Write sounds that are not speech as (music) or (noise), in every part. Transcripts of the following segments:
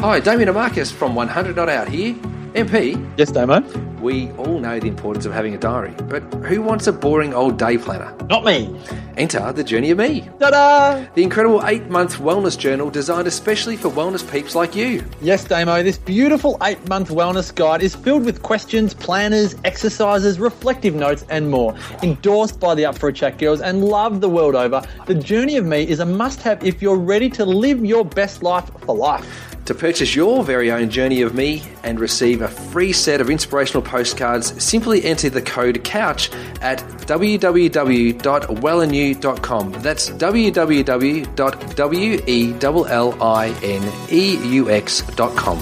Hi, Damien Marcus from 100 Not Out here. MP, Yes, Damo. we all know the importance of having a diary, but who wants a boring old day planner? Not me. Enter the Journey of Me, Ta-da! the incredible eight month wellness journal designed especially for wellness peeps like you. Yes, Damo, this beautiful eight-month wellness guide is filled with questions, planners, exercises, reflective notes, and more. Endorsed by the Up for a Chat girls and loved the world over, the Journey of Me is a must-have if you're ready to live your best life for life. To purchase your very own Journey of Me and receive a free set of inspirational postcards, simply enter the code COUCH at www.wellinew.com. That's www.wellineux.com.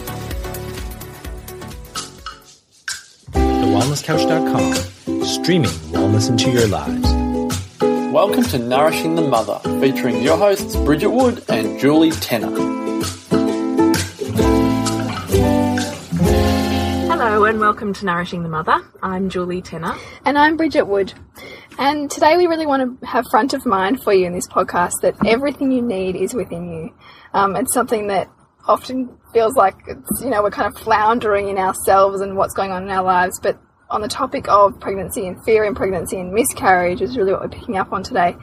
TheWellnessCouch.com, streaming wellness into your lives. Welcome to Nourishing the Mother, featuring your hosts Bridget Wood and Julie Tenner. Hello and welcome to Nourishing the Mother. I'm Julie Tenner. And I'm Bridget Wood. And today we really want to have front of mind for you in this podcast that everything you need is within you. Um, it's something that often feels like it's, you know, we're kind of floundering in ourselves and what's going on in our lives. But on the topic of pregnancy and fear in pregnancy and miscarriage is really what we're picking up on today.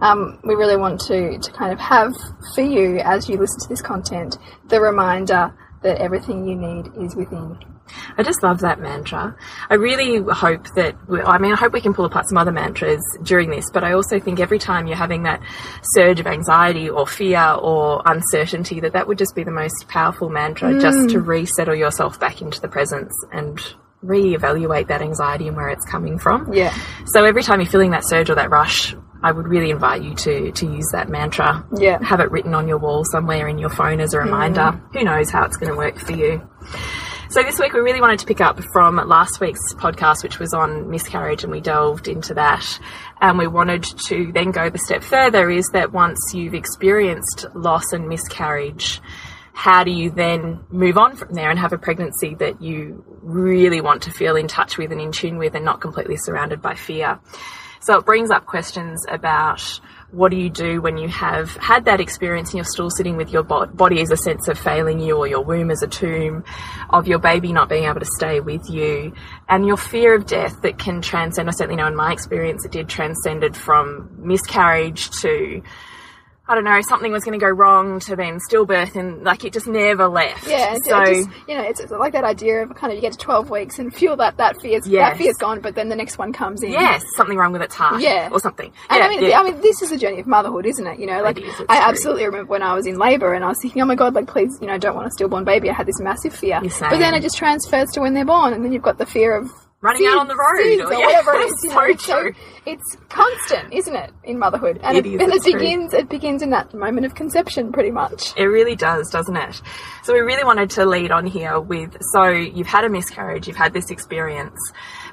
Um, we really want to, to kind of have for you as you listen to this content the reminder that everything you need is within. I just love that mantra. I really hope that, we, I mean, I hope we can pull apart some other mantras during this, but I also think every time you're having that surge of anxiety or fear or uncertainty, that that would just be the most powerful mantra just to mm. resettle yourself back into the presence and reevaluate that anxiety and where it's coming from. Yeah. So every time you're feeling that surge or that rush, I would really invite you to to use that mantra. Yeah. Have it written on your wall somewhere in your phone as a mm. reminder. Who knows how it's going to work for you. So this week we really wanted to pick up from last week's podcast, which was on miscarriage, and we delved into that. And we wanted to then go the step further is that once you've experienced loss and miscarriage, how do you then move on from there and have a pregnancy that you really want to feel in touch with and in tune with and not completely surrounded by fear? So it brings up questions about what do you do when you have had that experience and you're still sitting with your bo- body as a sense of failing you or your womb as a tomb, of your baby not being able to stay with you, and your fear of death that can transcend. I certainly know in my experience it did transcended from miscarriage to I don't know, something was going to go wrong to then stillbirth and like it just never left. Yeah, so it just, you know, it's, it's like that idea of kind of you get to twelve weeks and feel that that fear's Yes. that fear's gone, but then the next one comes in. yes, something wrong with its heart. Yeah. Or something. And yeah, I mean, yeah. I mean, this is a journey of motherhood, isn't it? You know, like is, I true. absolutely remember when I was in labour and I was thinking, oh my god, like please, you know, don't want a stillborn baby. I had this massive fear, but then it just transfers to when they're born, and then you've got the fear of Running out on the road, SIDS or- yeah, whatever (laughs) it is. So true. it's constant, isn't it, in motherhood? And It it, is, and it it's true. begins. It begins in that moment of conception, pretty much. It really does, doesn't it? So we really wanted to lead on here with so you've had a miscarriage, you've had this experience.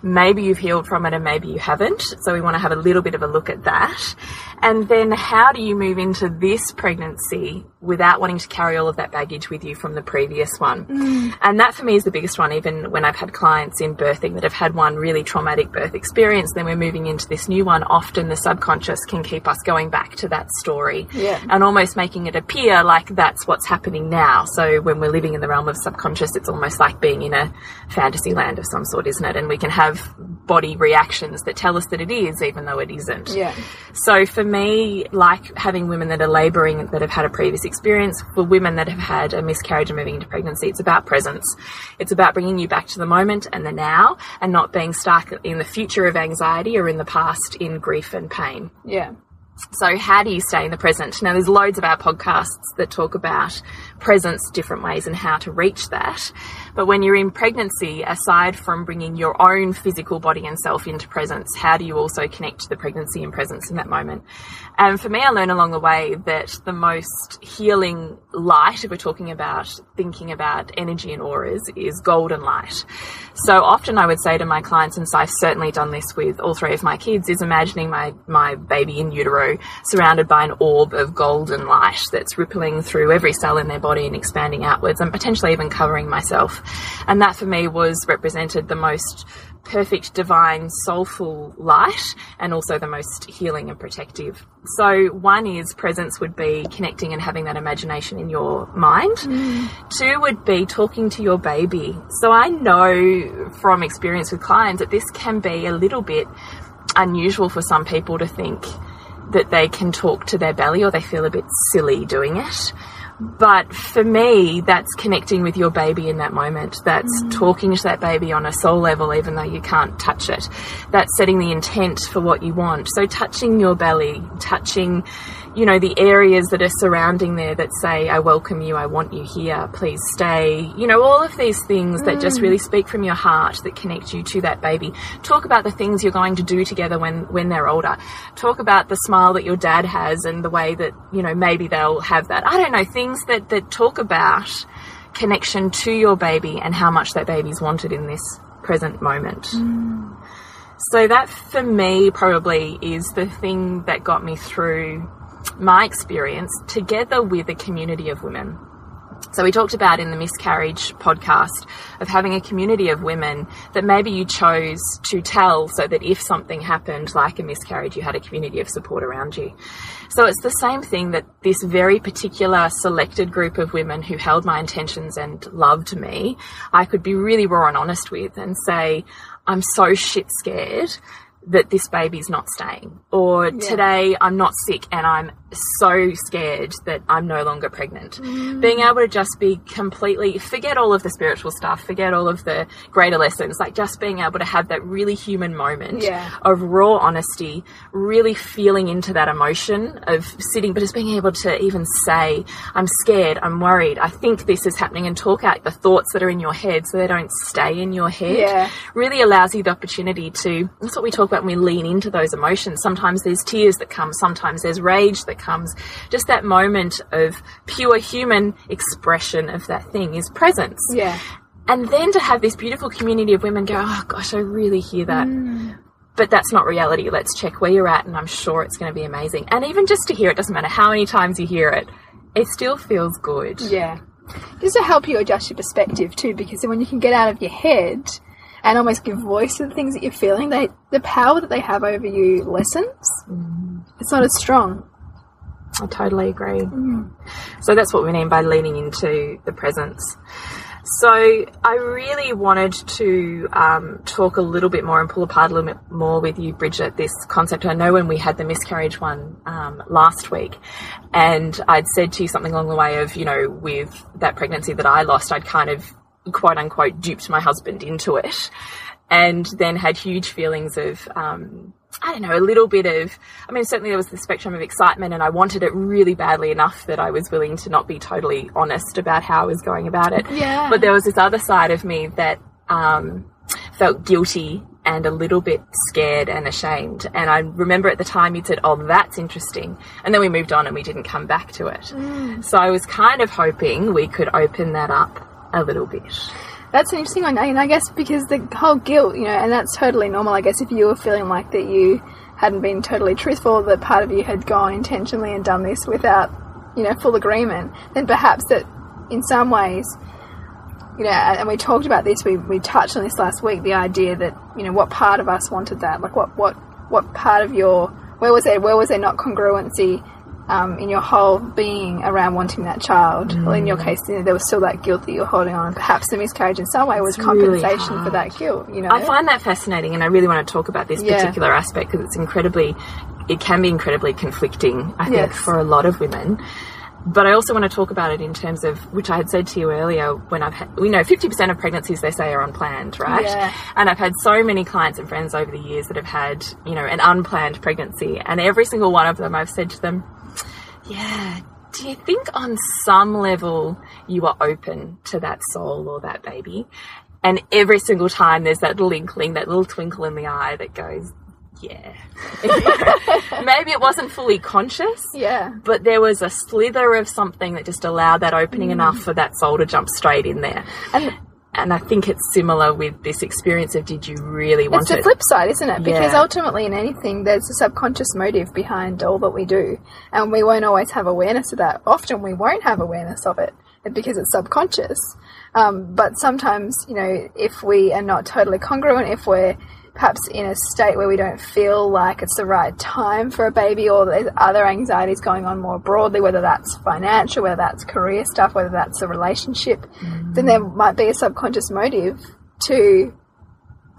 Maybe you've healed from it and maybe you haven't. So we want to have a little bit of a look at that. And then how do you move into this pregnancy without wanting to carry all of that baggage with you from the previous one? Mm. And that for me is the biggest one, even when I've had clients in birthing that have had one really traumatic birth experience, then we're moving into this new one. Often the subconscious can keep us going back to that story Yeah. and almost making it appear like that's what's happening now. So when we're living in the realm of subconscious, it's almost like being in a fantasy land of some sort, isn't it? And we can have body reactions that tell us that it is, even though it isn't. Yeah. So for me, like having women that are labouring that have had a previous experience, for women that have had a miscarriage and moving into pregnancy, it's about presence. It's about bringing you back to the moment and the now and not being stuck in the future of anxiety or in the past in grief and pain. Yeah. So, how do you stay in the present? Now, there's loads of our podcasts that talk about presence, different ways, and how to reach that. But when you're in pregnancy, aside from bringing your own physical body and self into presence, how do you also connect to the pregnancy and presence in that moment? And for me, I learned along the way that the most healing light, if we're talking about thinking about energy and auras, is golden light. So often I would say to my clients, and so I've certainly done this with all three of my kids, is imagining my, my baby in utero grow surrounded by an orb of golden light that's rippling through every cell in their body and expanding outwards and potentially even covering myself. And that for me was represented the most perfect, divine, soulful light and also the most healing and protective. So, one is presence would be connecting and having that imagination in your mind. Mm. Two would be talking to your baby. So, I know from experience with clients that this can be a little bit unusual for some people to think that they can talk to their belly or they feel a bit silly doing it. But for me, that's connecting with your baby in that moment. That's mm. talking to that baby on a soul level, even though you can't touch it. That's setting the intent for what you want. So touching your belly, touching, you know, the areas that are surrounding there that say, I welcome you, I want you here, please stay. You know, all of these things that just mm. really speak from your heart that connect you to that baby. Talk about the things you're going to do together when, when they're older. Talk about the smile that your dad has and the way that, you know, maybe they'll have that. I don't know, things that, that talk about connection to your baby and how much that baby's wanted in this present moment. Mm. So that for me probably is the thing that got me through my experience together with a community of women. So we talked about in the miscarriage podcast of having a community of women that maybe you chose to tell so that if something happened like a miscarriage, you had a community of support around you. So it's the same thing that this very particular selected group of women who held my intentions and loved me, I could be really raw and honest with and say, I'm so shit scared that this baby's not staying. Or today I'm not sick and I'm so scared that I'm no longer pregnant. Mm. Being able to just be completely, forget all of the spiritual stuff, forget all of the greater lessons, like just being able to have that really human moment Yeah. of raw honesty, really feeling into that emotion of sitting, but just being able to even say, I'm scared, I'm worried, I think this is happening, and talk out the thoughts that are in your head so they don't stay in your head Yeah. really allows you the opportunity to that's what we talk about when we lean into those emotions. Sometimes there's tears that come sometimes there's rage that comes. Just that moment of pure human expression of that thing is presence. Yeah. and then to have this beautiful community of women go oh gosh i really hear that. Mm. But that's not reality. Let's check where you're at and i'm sure it's going to be amazing. And even just to hear it doesn't matter how many times you hear it it still feels good. Yeah. Just to help you adjust your perspective too, because when you can get out of your head and almost give voice to the things that you're feeling, they the power that they have over you lessens. It's not as strong. I totally agree. So that's what we mean by leaning into the presence. So I really wanted to um, talk a little bit more and pull apart a little bit more with you, Bridget, this concept. I know when we had the miscarriage one um, last week, and I'd said to you something along the way of, you know, with that pregnancy that I lost, I'd kind of quote unquote duped my husband into it, and then had huge feelings of um, I don't know, a little bit of, I mean, certainly there was the spectrum of excitement and I wanted it really badly enough that I was willing to not be totally honest about how I was going about it. Yeah. But there was this other side of me that um, felt guilty and a little bit scared and ashamed. And I remember at the time you'd said, Oh, that's interesting. And then we moved on and we didn't come back to it. So I was kind of hoping we could open that up a little bit. That's an interesting one. I mean, I guess because the whole guilt, you know, and that's totally normal. I guess if you were feeling like that you hadn't been totally truthful, that part of you had gone intentionally and done this without, you know, full agreement, then perhaps that in some ways, you know, and we talked about this, we, we touched on this last week, the idea that, you know, what part of us wanted that? Like what, what, what part of your, where was there, where was there not congruency um, in your whole being around wanting that child? Well, in your case, you know, there was still that guilt that you're holding on. Perhaps the miscarriage in some way was really compensation for that guilt, you know? I find that fascinating, and I really want to talk about this Yeah. particular aspect because it's incredibly, it can be incredibly conflicting, I think, for a lot of women. But I also want to talk about it in terms of, which I had said to you earlier, when I've had, we know 50% of pregnancies they say are unplanned, right? Yeah. And I've had so many clients and friends over the years that have had, you know, an unplanned pregnancy, and every single one of them I've said to them, yeah, do you think on some level you are open to that soul or that baby? And every single time there's that little inkling, that little twinkle in the eye that goes, yeah. (laughs) Maybe it wasn't fully conscious, yeah. but there was a slither of something that just allowed that opening mm. enough for that soul to jump straight in there. And and I think it's similar with this experience of did you really want to. It's it? the flip side, isn't it? Because Yeah. ultimately, in anything, there's a subconscious motive behind all that we do, and we won't always have awareness of that. Often, we won't have awareness of it because it's subconscious. Um, but sometimes, you know, if we are not totally congruent, if we're perhaps in a state where we don't feel like it's the right time for a baby, or there's other anxieties going on more broadly, whether that's financial, whether that's career stuff, whether that's a relationship, then there might be a subconscious motive to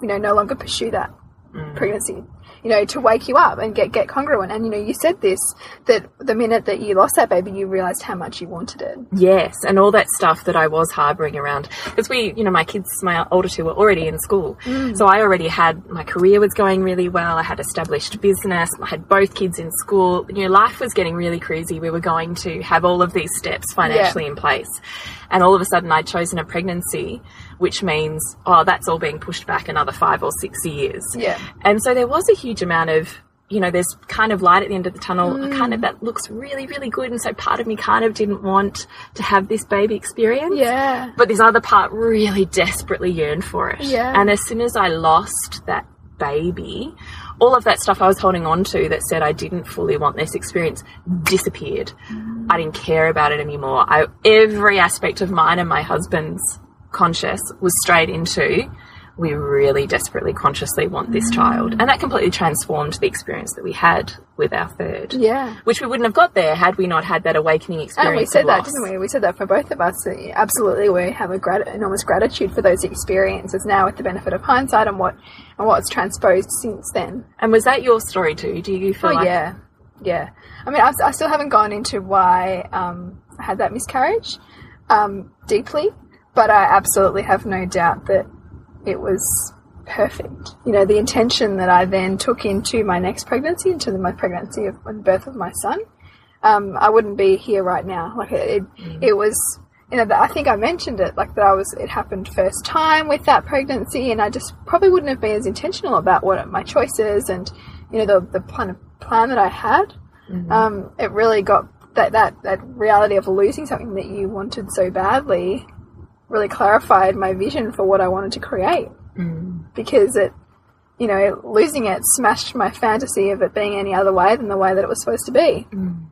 you know, no longer pursue that mm. pregnancy. You know, to wake you up and get get congruent. And you know, you said this that the minute that you lost that baby, you realized how much you wanted it. Yes, and all that stuff that I was harboring around. Because we, you know, my kids, my older two were already in school. Mm. So I already had, my career was going really well. I had established business. I had both kids in school. You know, life was getting really crazy. We were going to have all of these steps financially in place. And all of a sudden I'd chosen a pregnancy, which means, oh, that's all being pushed back another five or six years. Yeah. And so there was a huge amount of, you know, there's kind of light at the end of the tunnel, kind of Mm. that looks really, really good. And so part of me kind of didn't want to have this baby experience. Yeah. But this other part really desperately yearned for it. Yeah. And as soon as I lost that baby, all of that stuff I was holding on to that said I didn't fully want this experience disappeared. I didn't care about it anymore. I, every aspect of mine and my husband's conscious was straight into we really desperately consciously want this child. And that completely transformed the experience that we had with our third. Yeah. Which we wouldn't have got there had we not had that awakening experience. And we said that, didn't we? We said that for both of us. Absolutely, we have a grat- enormous gratitude for those experiences now, with the benefit of hindsight and what and what's transposed since then. And was that your story too? Do you feel Oh like yeah, yeah. I mean, I've, I still haven't gone into why um, I had that miscarriage um, deeply, but I absolutely have no doubt that it was perfect. You know, the intention that I then took into my next pregnancy, into the, my pregnancy of the birth of my son, um, I wouldn't be here right now. Like it, it, it was. You know, that I think I mentioned it, like that I was, it happened first time with that pregnancy, and I just probably wouldn't have been as intentional about what my choices and, you know, the, the plan of plan that I had. Um, it really got that, that, that reality of losing something that you wanted so badly really clarified my vision for what I wanted to create. Mm. Because it, you know, losing it smashed my fantasy of it being any other way than the way that it was supposed to be. Mm.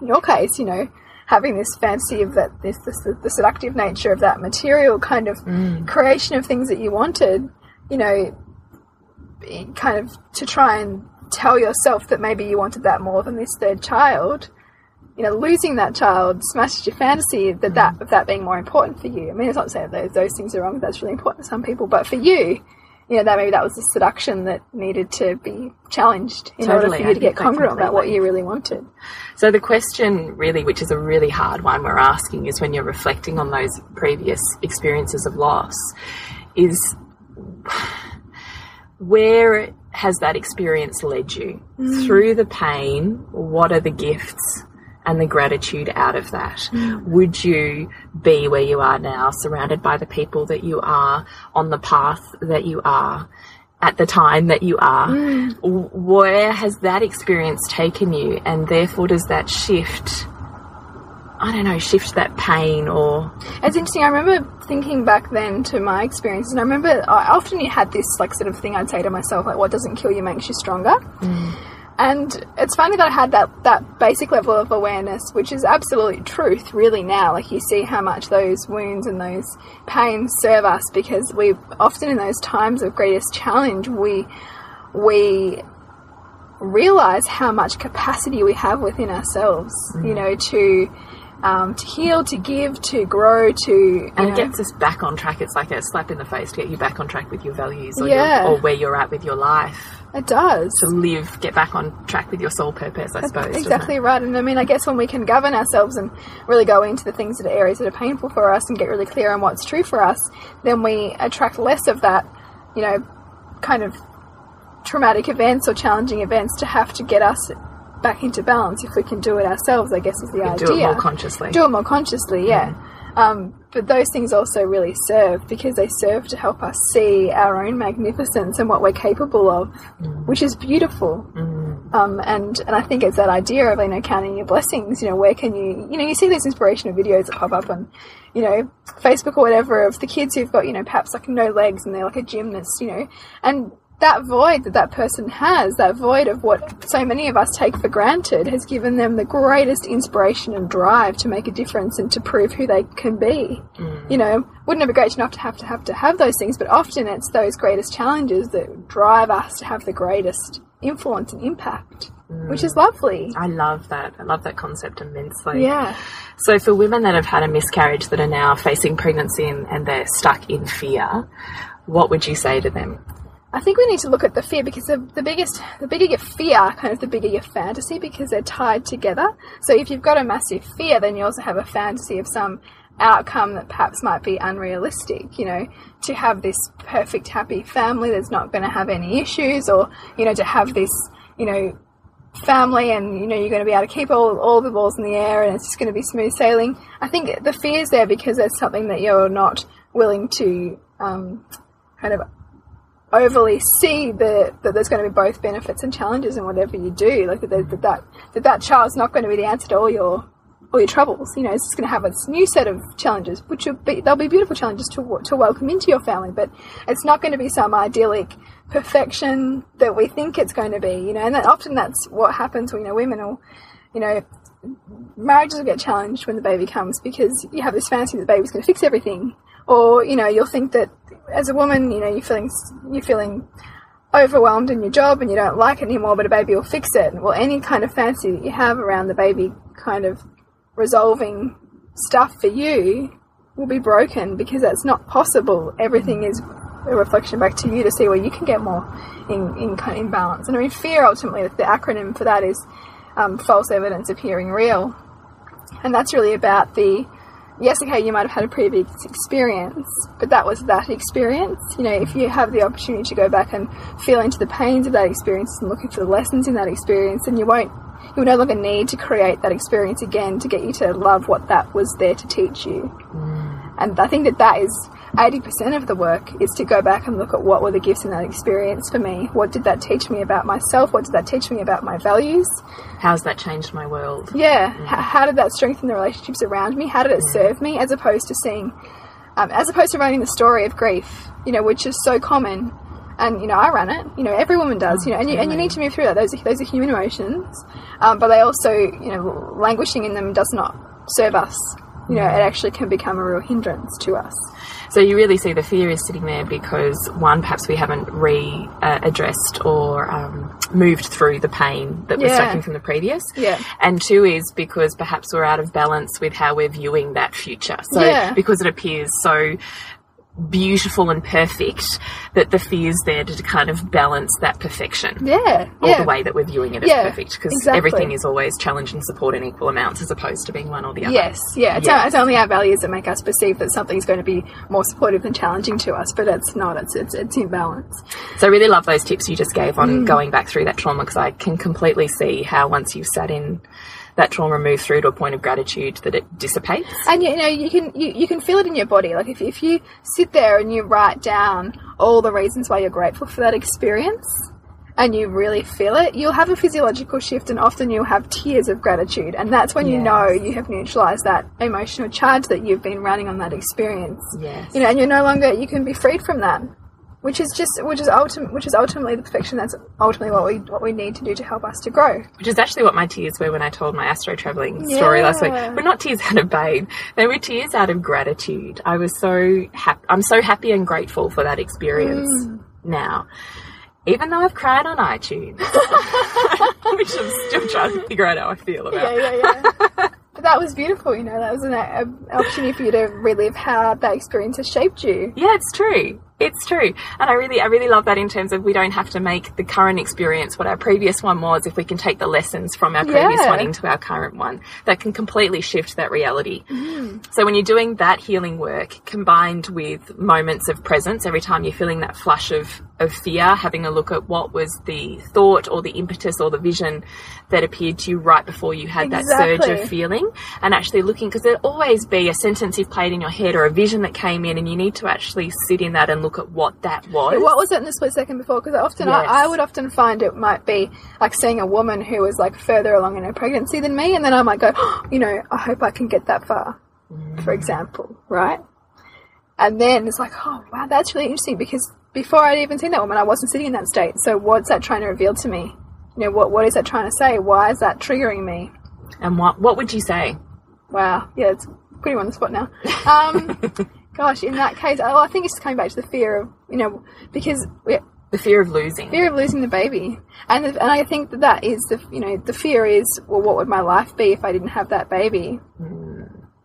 In your case, you know, having this fantasy of that, this, this the, the seductive nature of that material kind of mm. creation of things that you wanted, you know, kind of to try and tell yourself that maybe you wanted that more than this third child. You know, losing that child smashed your fantasy that that of that being more important for you. I mean, it's not to say that those, those things are wrong. That's really important to some people, but for you, you know, that maybe that was the seduction that needed to be challenged in order Totally, for I you to get congruent about what you really wanted. So the question really, which is a really hard one we're asking is when you're reflecting on those previous experiences of loss, is where has that experience led you? Mm. Through the pain, what are the gifts and the gratitude out of that? Mm. Would you be where you are now, surrounded by the people that you are, on the path that you are? At the time that you are, mm. W- where has that experience taken you, and therefore does that shift? I don't know, shift that pain or It's interesting. I remember thinking back then to my experiences, and I remember I often had this like sort of thing I'd say to myself, like, "What doesn't kill you makes you stronger." Mm. And it's funny that I had that that basic level of awareness, which is absolute truth, really. Now, like you see how much those wounds and those pains serve us, because we often in those times of greatest challenge, we we realize how much capacity we have within ourselves. You know, to um, to heal, to give, to grow, to and know, it gets us back on track. It's like a slap in the face to get you back on track with your values or, Yeah. your, or where you're at with your life. It does. To live, get back on track with your soul purpose, I suppose. Exactly right. And I mean, I guess when we can govern ourselves and really go into the things that are areas that are painful for us and get really clear on what's true for us, then we attract less of that, you know, kind of traumatic events or challenging events to have to get us back into balance if we can do it ourselves, I guess is the idea. Do it more consciously. Do it more consciously, yeah. Um, but those things also really serve because they serve to help us see our own magnificence and what we're capable of, which is beautiful. Um, and and I think it's that idea of you know counting your blessings. You know, where can you you know you see these inspirational videos that pop up on you know Facebook or whatever of the kids who've got you know perhaps like no legs and they're like a gymnast. You know, and that void that that person has, that void of what so many of us take for granted, has given them the greatest inspiration and drive to make a difference and to prove who they can be. Mm. You know, wouldn't it be great enough to have to have to have those things? But often it's those greatest challenges that drive us to have the greatest influence and impact, which is mm. lovely. I love that. I love that concept immensely. Yeah. So, for women that have had a miscarriage that are now facing pregnancy and, and they're stuck in fear, what would you say to them? I think we need to look at the fear because the, the biggest, the bigger your fear, kind of the bigger your fantasy because they're tied together. So if you've got a massive fear, then you also have a fantasy of some outcome that perhaps might be unrealistic, you know, to have this perfect, happy family that's not going to have any issues or, you know, to have this, you know, family and you know you're going to be able to keep all, all the balls in the air and it's just going to be smooth sailing i think the fear is there because there's something that you're not willing to um, kind of overly see the, that there's going to be both benefits and challenges in whatever you do. Like that that that, that, that child's not going to be the answer to all your all your troubles. You know it's just going to have its new set of challenges which will be they'll be beautiful challenges to, to welcome into your family but it's not going to be some idyllic perfection that we think it's going to be you know and that often that's what happens when you know women will you know marriages will get challenged when the baby comes because you have this fantasy that the baby's going to fix everything. Or you know you'll think that as a woman you know you're feeling you're feeling overwhelmed in your job and you don't like it anymore but a baby will fix it. Well any kind of fancy that you have around the baby kind of resolving stuff for you will be broken because that's not possible. Everything is a reflection back to you to see where you can get more in in, in balance. And i mean fear ultimately the acronym for that is um, false evidence appearing real. And that's really about the yes, okay, you might have had a previous experience, but that was that experience. You know, if you have the opportunity to go back and feel into the pains of that experience and looking for the lessons in that experience, then you won't, you will no longer need to create that experience again to get you to love what that was there to teach you. Mm. And I think that that is 80% of the work is to go back and look at what were the gifts in that experience for me. What did that teach me about myself? What did that teach me about my values? How's that changed my world? Yeah. H- how did that strengthen the relationships around me? How did it serve me? As opposed to seeing, um, as opposed to running the story of grief, you know, which is so common. And you know, I run it. You know, every woman does. You know, and you, and you need to move through that. Those are, those are human emotions, um, but they also, you know, languishing in them does not serve us. You know, it actually can become a real hindrance to us. So you really see the fear is sitting there because one, perhaps we haven't re uh, addressed or um, moved through the pain that was Yeah. stacking from the previous. Yeah. And two is because perhaps we're out of balance with how we're viewing that future. So Yeah. because it appears so beautiful and perfect that the fear's there to kind of balance that perfection. Yeah, Or yeah. the way that we're viewing it as Yeah, perfect because exactly. everything is always challenge and support in equal amounts as opposed to being one or the other. Yes, yeah. It's, Yeah. it's only our values that make us perceive that something's going to be more supportive and challenging to us, but it's not. It's it's, it's imbalance. So I really love those tips you just gave on Mm. going back through that trauma because I can completely see how once you've sat in that trauma, moves through to a point of gratitude that it dissipates. And you know, you can you, you can feel it in your body. Like if if you sit there and you write down all the reasons why you're grateful for that experience. And you really feel it, you'll have a physiological shift, and often you'll have tears of gratitude. And that's when you know you have neutralized that emotional charge that you've been running on that experience. Yes. You know, and you're no longer, you can be freed from that. Which is just, which is ultimate, which is ultimately the perfection. That's ultimately what we what we need to do to help us to grow. Which is actually what my tears were when I told my astral traveling story last week. Yeah. But not tears out of pain. They were tears out of gratitude. I was so happy. I'm so happy and grateful for that experience Mm. now. Even though I've cried on iTunes, (laughs) which I'm still trying to figure out how I feel about. yeah, yeah, yeah. but that was beautiful, you know. That was an a, opportunity for you to relive how that experience has shaped you. Yeah, it's true. It's true. And I really, I really love that in terms of we don't have to make the current experience what our previous one was if we can take the lessons from our previous Yeah. one into our current one. That can completely shift that reality. Mm-hmm. So when you're doing that healing work combined with moments of presence, every time you're feeling that flush of, of fear, having a look at what was the thought or the impetus or the vision that appeared to you right before you had that surge of feeling and actually looking because there'll always be a sentence you've played in your head or a vision that came in and you need to actually sit in that and look at what that was. What was it in the split second before? Because often Yes. I, I would often find it might be like seeing a woman who was like further along in her pregnancy than me, and then I might go, you know, I hope I can get that far, for example, right? And then it's like, oh wow, that's really interesting because before I'd even seen that woman, I wasn't sitting in that state. So what's that trying to reveal to me? You know, what what is that trying to say? Why is that triggering me? and what what would you say? Wow, yeah, it's putting you on the spot now. Um, (laughs) gosh, in that case, oh, I think it's just coming back to the fear of, you know, because we, The fear of losing. fear of losing the baby, and and I think that that is the you know the fear is well, what would my life be if I didn't have that baby? Mm-hmm.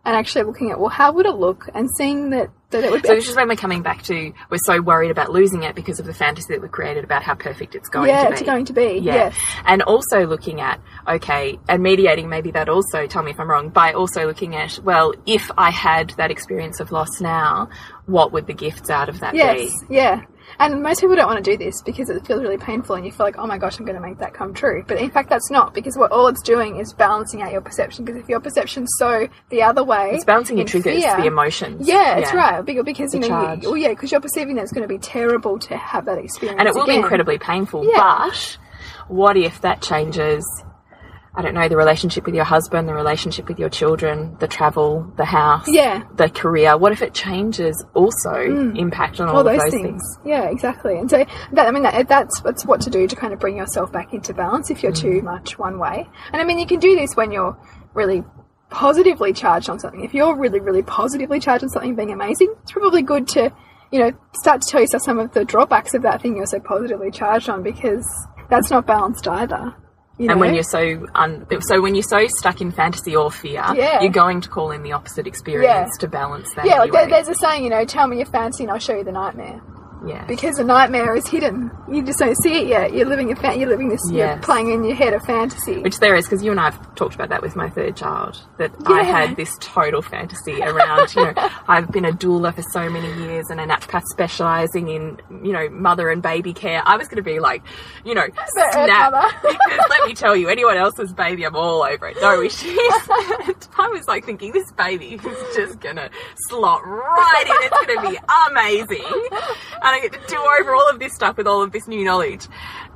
And actually looking at well, how would it look, and seeing that that it would be So this is when we're coming back to we're so worried about losing it because of the fantasy that we created about how perfect it's going yeah, to be. it's going to be Yeah. yes, And also looking at, okay, and mediating maybe that also, tell me if I'm wrong, by also looking at, well, if I had that experience of loss now, what would the gifts out of that yes, be? yeah. And most people don't want to do this because it feels really painful, and you feel like, oh my gosh, I'm going to make that come true. But in fact, that's not because what all it's doing is balancing out your perception. Because if your perception's so the other way, It's balancing your triggers, fear- the emotions. Yeah, it's right. Because, you The know, charge. you, well, yeah, because you're perceiving that it's going to be terrible to have that experience, And it will be incredibly painful, Yeah. but what if that changes, I don't know, the relationship with your husband, the relationship with your children, the travel, the house, Yeah. the career? What if it changes also mm. impact on all, all those those things. things? Yeah, exactly. And so that I mean that, that's that's what to do to kind of bring yourself back into balance if you're too mm. much one way. And I mean you can do this when you're really positively charged on something. If you're really really positively charged on something being amazing, it's probably good to you know start to tell yourself some of the drawbacks of that thing you're so positively charged on because that's not balanced either. You And when you're so un- so when you're so stuck in fantasy or fear, Yeah. you're going to call in the opposite experience to balance that. yeah, like there, there's a saying, you know, tell me your fantasy and I'll show you the nightmare. Yeah. because the nightmare is hidden. You just don't see it yet. You're living a fa- you're living this you're playing in your head a fantasy. Which there is, because you and I have talked about that with my third child. That I had this total fantasy around, you know, (laughs) I've been a doula for so many years and a naturopath specialising in, you know, mother and baby care. I was going to be like, you know, The snap. (laughs) Because let me tell you, anyone else's baby, I'm all over it. No issues. (laughs) I was like thinking, this baby is just going to slot right in. It's going to be amazing. And I get to do over all of this stuff with all of this new knowledge.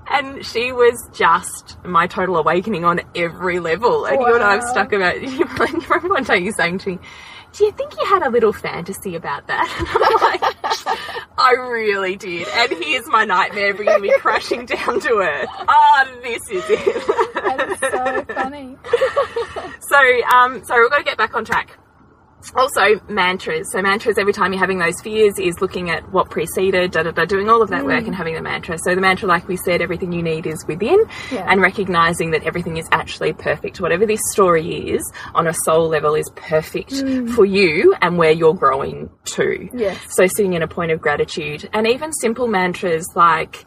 And she was just my total awakening on every level. And you and I have stuck about. (laughs) You remember one day you saying to me, "Do you think you had a little fantasy about that?" (laughs) And I'm like, "I really did." And here's my nightmare bringing me crashing down to earth. Ah, this is it. that is so funny. (laughs) So, um, so we've got to get back on track. Also, mantras. So, mantras, every time you're having those fears, is looking at what preceded, da da da, doing all of that work mm. and having the mantra. So, the mantra, like we said, everything you need is within, Yeah. and recognizing that everything is actually perfect. Whatever this story is, on a soul level, is perfect mm. for you and where you're growing to. Yes. So, sitting in a point of gratitude, and even simple mantras like,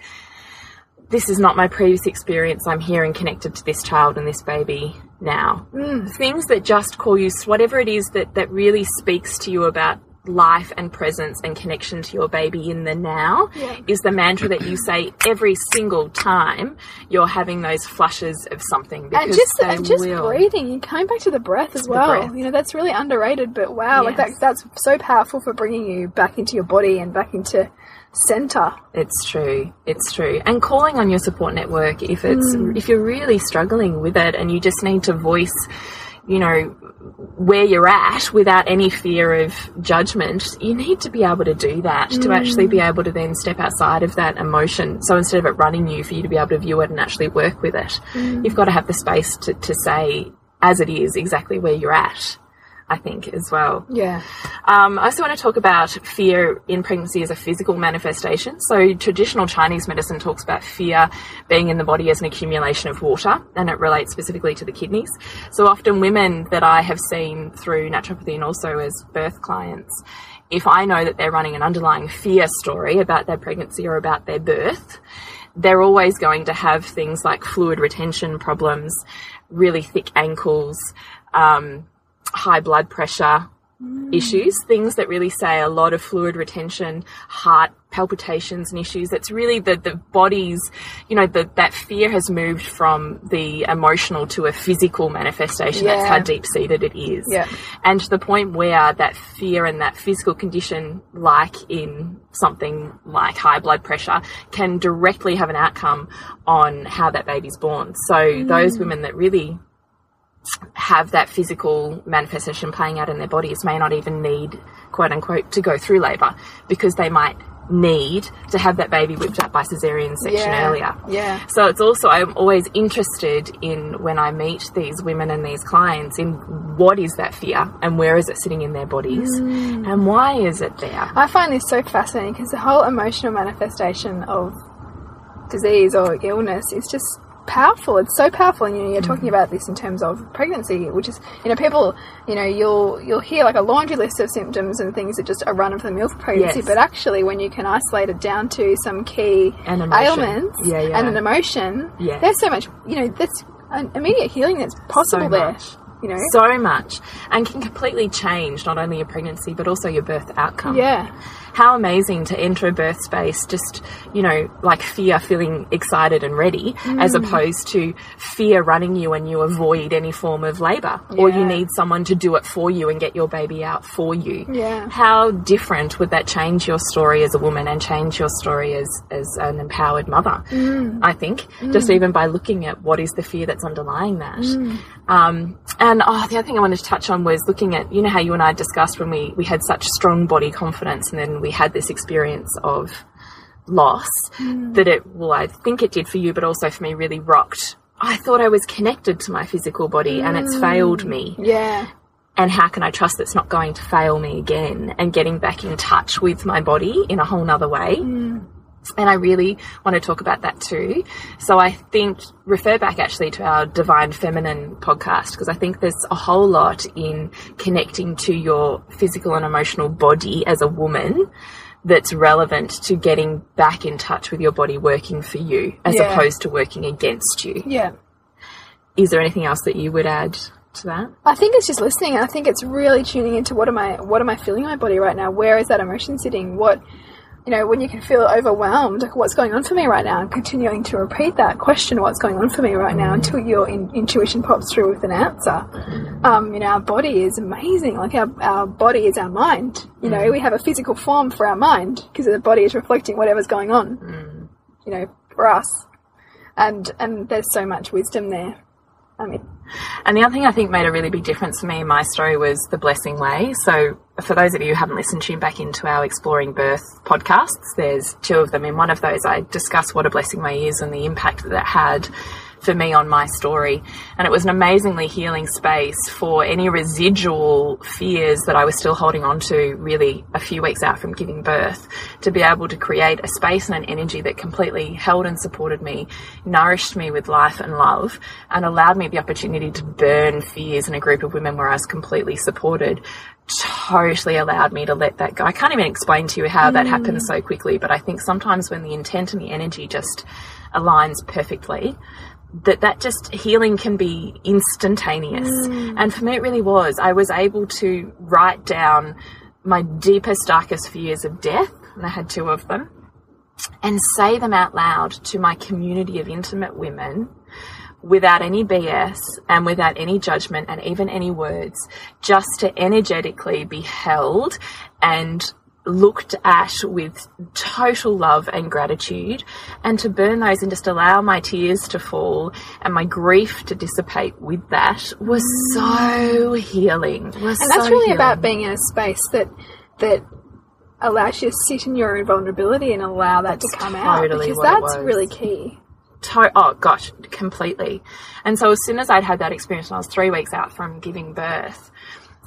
this is not my previous experience. I'm here and connected to this child and this baby now. Mm. Things that just call you, whatever it is that, that really speaks to you about life and presence and connection to your baby in the now Yeah. is the mantra that you say every single time you're having those flushes of something. Because And just and just will. breathing, and coming back to the breath as well. You know, that's really underrated. But wow, like that that's so powerful for bringing you back into your body and back into center. It's true. It's true. And calling on your support network if it's hmm. if you're really struggling with it and you just need to voice, you know, where you're at without any fear of judgment, you need to be able to do that to actually be hmm. able to then step outside of that emotion. So instead of it running you, for you to be able to view it and actually work with it, hmm. you've got to have the space to, to say as it is exactly where you're at. I think as well. Yeah. Um, I also want to talk about fear in pregnancy as a physical manifestation. So, traditional Chinese medicine talks about fear being in the body as an accumulation of water, and it relates specifically to the kidneys. So, often women that I have seen through naturopathy and also as birth clients, if I know that they're running an underlying fear story about their pregnancy or about their birth, they're always going to have things like fluid retention problems, really thick ankles, um, high blood pressure, mm. issues, things that really say a lot of fluid retention, heart palpitations and issues. It's really the, the body's, you know, the, that fear has moved from the emotional to a physical manifestation. That's how deep seated it is. Yeah. And to the point where that fear and that physical condition, like in something like high blood pressure, can directly have an outcome on how that baby's born. So those mm. women that really have that physical manifestation playing out in their bodies may not even need, quote unquote, to go through labour because they might need to have that baby whipped out by cesarean section Yeah. earlier. Yeah. So it's also, I'm always interested in when I meet these women and these clients in what is that fear and where is it sitting in their bodies mm. and why is it there? I find this so fascinating because the whole emotional manifestation of disease or illness is just powerful. It's so powerful, and you know, you're mm. talking about this in terms of pregnancy, which is you know people you know you'll you'll hear like a laundry list of symptoms and things that just are run of the mill for pregnancy, Yes. but actually when you can isolate it down to some key ailments Yeah, yeah. and an emotion, Yeah. there's so much you know there's an immediate healing that's possible So there. much. You know, So much and can completely change not only your pregnancy but also your birth outcome. yeah. How amazing to enter a birth space just you know like fear feeling excited and ready as Mm. opposed to fear running you and you avoid any form of labor or you need someone to do it for you and get your baby out for you Yeah. how different would that change your story as a woman and change your story as as an empowered mother Mm. i think just even by looking at what is the fear that's underlying that Mm. um, and oh, the other thing I wanted to touch on was looking at you know how you and I discussed when we we had such strong body confidence, and then we had this experience of loss hmm. that it well I think it did for you, but also for me really rocked. I thought I was connected to my physical body, and it's hmm. failed me. Yeah. And how can I trust that's not going to fail me again? And getting back in touch with my body in a whole nother way. Hmm. And I really want to talk about that too. So I think refer back actually to our Divine Feminine podcast because I think there's a whole lot in connecting to your physical and emotional body as a woman that's relevant to getting back in touch with your body working for you as Yeah. opposed to working against you. Yeah. Is there anything else that you would add to that? I think it's just listening. I think it's really tuning into what am I what am I feeling in my body right now? Where is that emotion sitting? What you know, when you can feel overwhelmed, like what's going on for me right now, and continuing to repeat that question, what's going on for me right now, until your in, intuition pops through with an answer. Um, you know, our body is amazing. Like our, our body is our mind. You know, we have a physical form for our mind because the body is reflecting whatever's going on. You know, for us, and and there's so much wisdom there. I mean, And the other thing I think made a really big difference for me in my story was the blessing way. So, for those of you who haven't listened, tune back into our Exploring Birth podcasts. There's two of them. In one of those, I discuss what a blessing way is and the impact that that had for me on my story. And it was an amazingly healing space for any residual fears that I was still holding on to really a few weeks out from giving birth to be able to create a space and an energy that completely held and supported me, nourished me with life and love, and allowed me the opportunity to burn fears in a group of women where I was completely supported. Totally allowed me to let that go. I can't even explain to you how that mm. happens so quickly, but I think sometimes when the intent and the energy just aligns perfectly, that that just healing can be instantaneous. Mm. And for me it really was. I was able to write down my deepest darkest fears of death and i had two of them and say them out loud to my community of intimate women without any bs and without any judgment and even any words just to energetically be held and looked at with total love and gratitude and to burn those and just allow my tears to fall and my grief to dissipate with that was so healing was and that's so really healing. about being in a space that that allows you to sit in your own vulnerability and allow that to That's come out because that's really key. to- oh gosh, completely. And so as soon as I'd had that experience, and I was three weeks out from giving birth,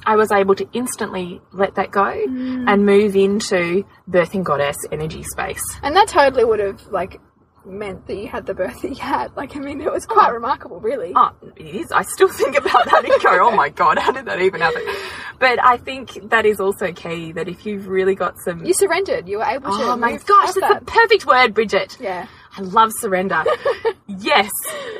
I was able to instantly let that go Mm. and move into birthing goddess energy space. And that totally would have like meant that you had the birth that you had. (laughs) Like I mean, it was quite remarkable, really. Oh, it is. I still (laughs) think about that and go, oh my God, how did that even happen? But I think that is also key that if you've really got some. You surrendered. You were able to. oh my gosh, that's that. the perfect word, Bridget. Yeah. I love surrender. (laughs) yes.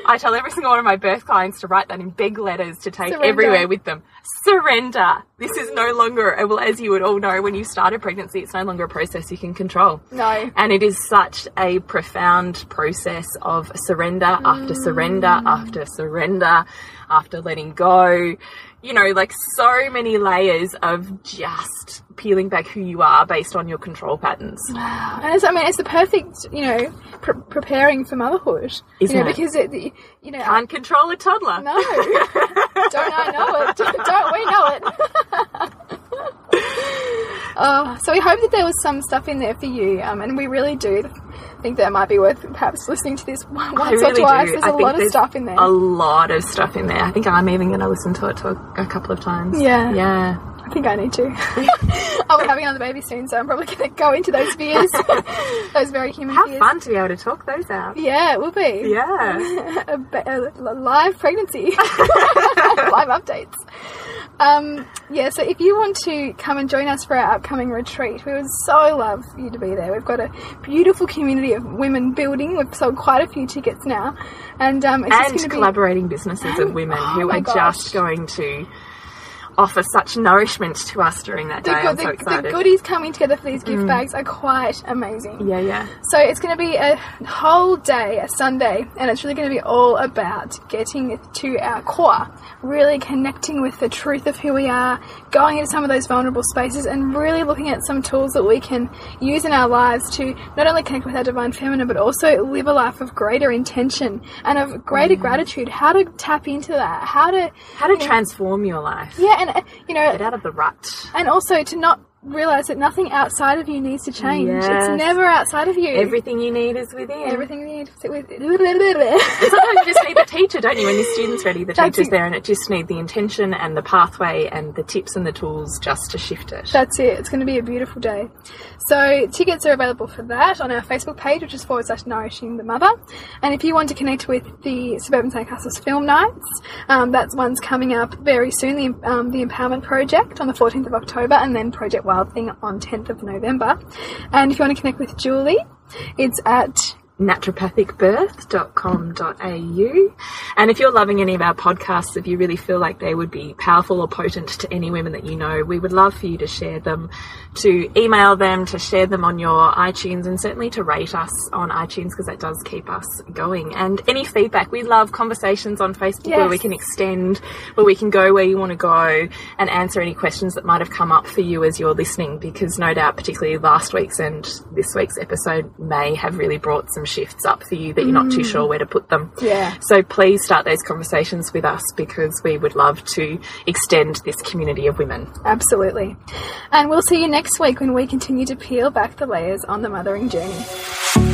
I tell every single one of my birth clients to write that in big letters to take Surrender. everywhere with them. Surrender. This is no longer, well, as you would all know, when you start a pregnancy, it's no longer a process you can control. No. And it is such a profound process of surrender after surrender mm. after surrender after letting go. You know, like so many layers of just peeling back who you are based on your control patterns. And it's, I mean, it's the perfect, you know, pr- preparing for motherhood. Isn't you know, it? because it, you know, Can't control a toddler. no, don't I know it? (laughs) Don't we know it? (laughs) Oh, so we hope that there was some stuff in there for you, um, and we really do think that it might be worth perhaps listening to this (laughs) once I or twice. do. There's I a lot of stuff in there. A lot of stuff in there. I think I'm even going to listen to it to a, a couple of times. Yeah. Yeah. I think I need to. (laughs) I'll be having another baby soon, so I'm probably going to go into those fears, (laughs) those very human How fears. fun to be able to talk those out. Yeah, it will be. Yeah. (laughs) a, ba- a live pregnancy, live updates. Um, yeah, so if you want to come and join us for our upcoming retreat, we would so love for you to be there. We've got a beautiful community of women building. We've sold quite a few tickets now, and um, and to be collaborating businesses of And- women (gasps) oh who are gosh. just going to offer such nourishment to us during that day. the, so the goodies coming together for these gift Mm. bags are quite amazing. yeah, yeah. So it's going to be a whole day, a Sunday, and it's really going to be all about getting to our core, really connecting with the truth of who we are, going into some of those vulnerable spaces, and really looking at some tools that we can use in our lives to not only connect with our divine feminine, but also live a life of greater intention and of Mm. greater gratitude. How to tap into that? How to, How to transform your life. yeah, and uh, you know, Get out of the rut. and also to not realize that nothing outside of you needs to change. Yes. It's never outside of you. Everything you need is within. Everything you need is within. with. Sometimes you just need the teacher, don't you? When your student's ready, the (laughs) That's teacher's it. there, and it just needs the intention and the pathway and the tips and the tools just to shift it. That's it. It's going to be a beautiful day. So tickets are available for that on our Facebook page, which is forward slash nourishing the mother. And if you want to connect with the Suburban Sandcastles Film Nights, um, that's one's coming up very soon. The um, the Empowerment Project on the 14th of October, and then Project Wild Thing on 10th of November. And if you want to connect with Julie, it's at naturopathicbirth.com.au. And if you're loving any of our podcasts, if you really feel like they would be powerful or potent to any women that you know, we would love for you to share them, to email them, to share them on your iTunes, and certainly to rate us on iTunes because that does keep us going. And any feedback, we love conversations on Facebook where we can extend, where we can go where you want to go and answer any questions that might have come up for you as you're listening because no doubt, particularly last week's and this week's episode may have really brought some shifts up for you that you're not too mm. sure where to put them. Yeah. So please start those conversations with us because we would love to extend this community of women. Absolutely. And we'll see you next week when we continue to peel back the layers on the mothering journey.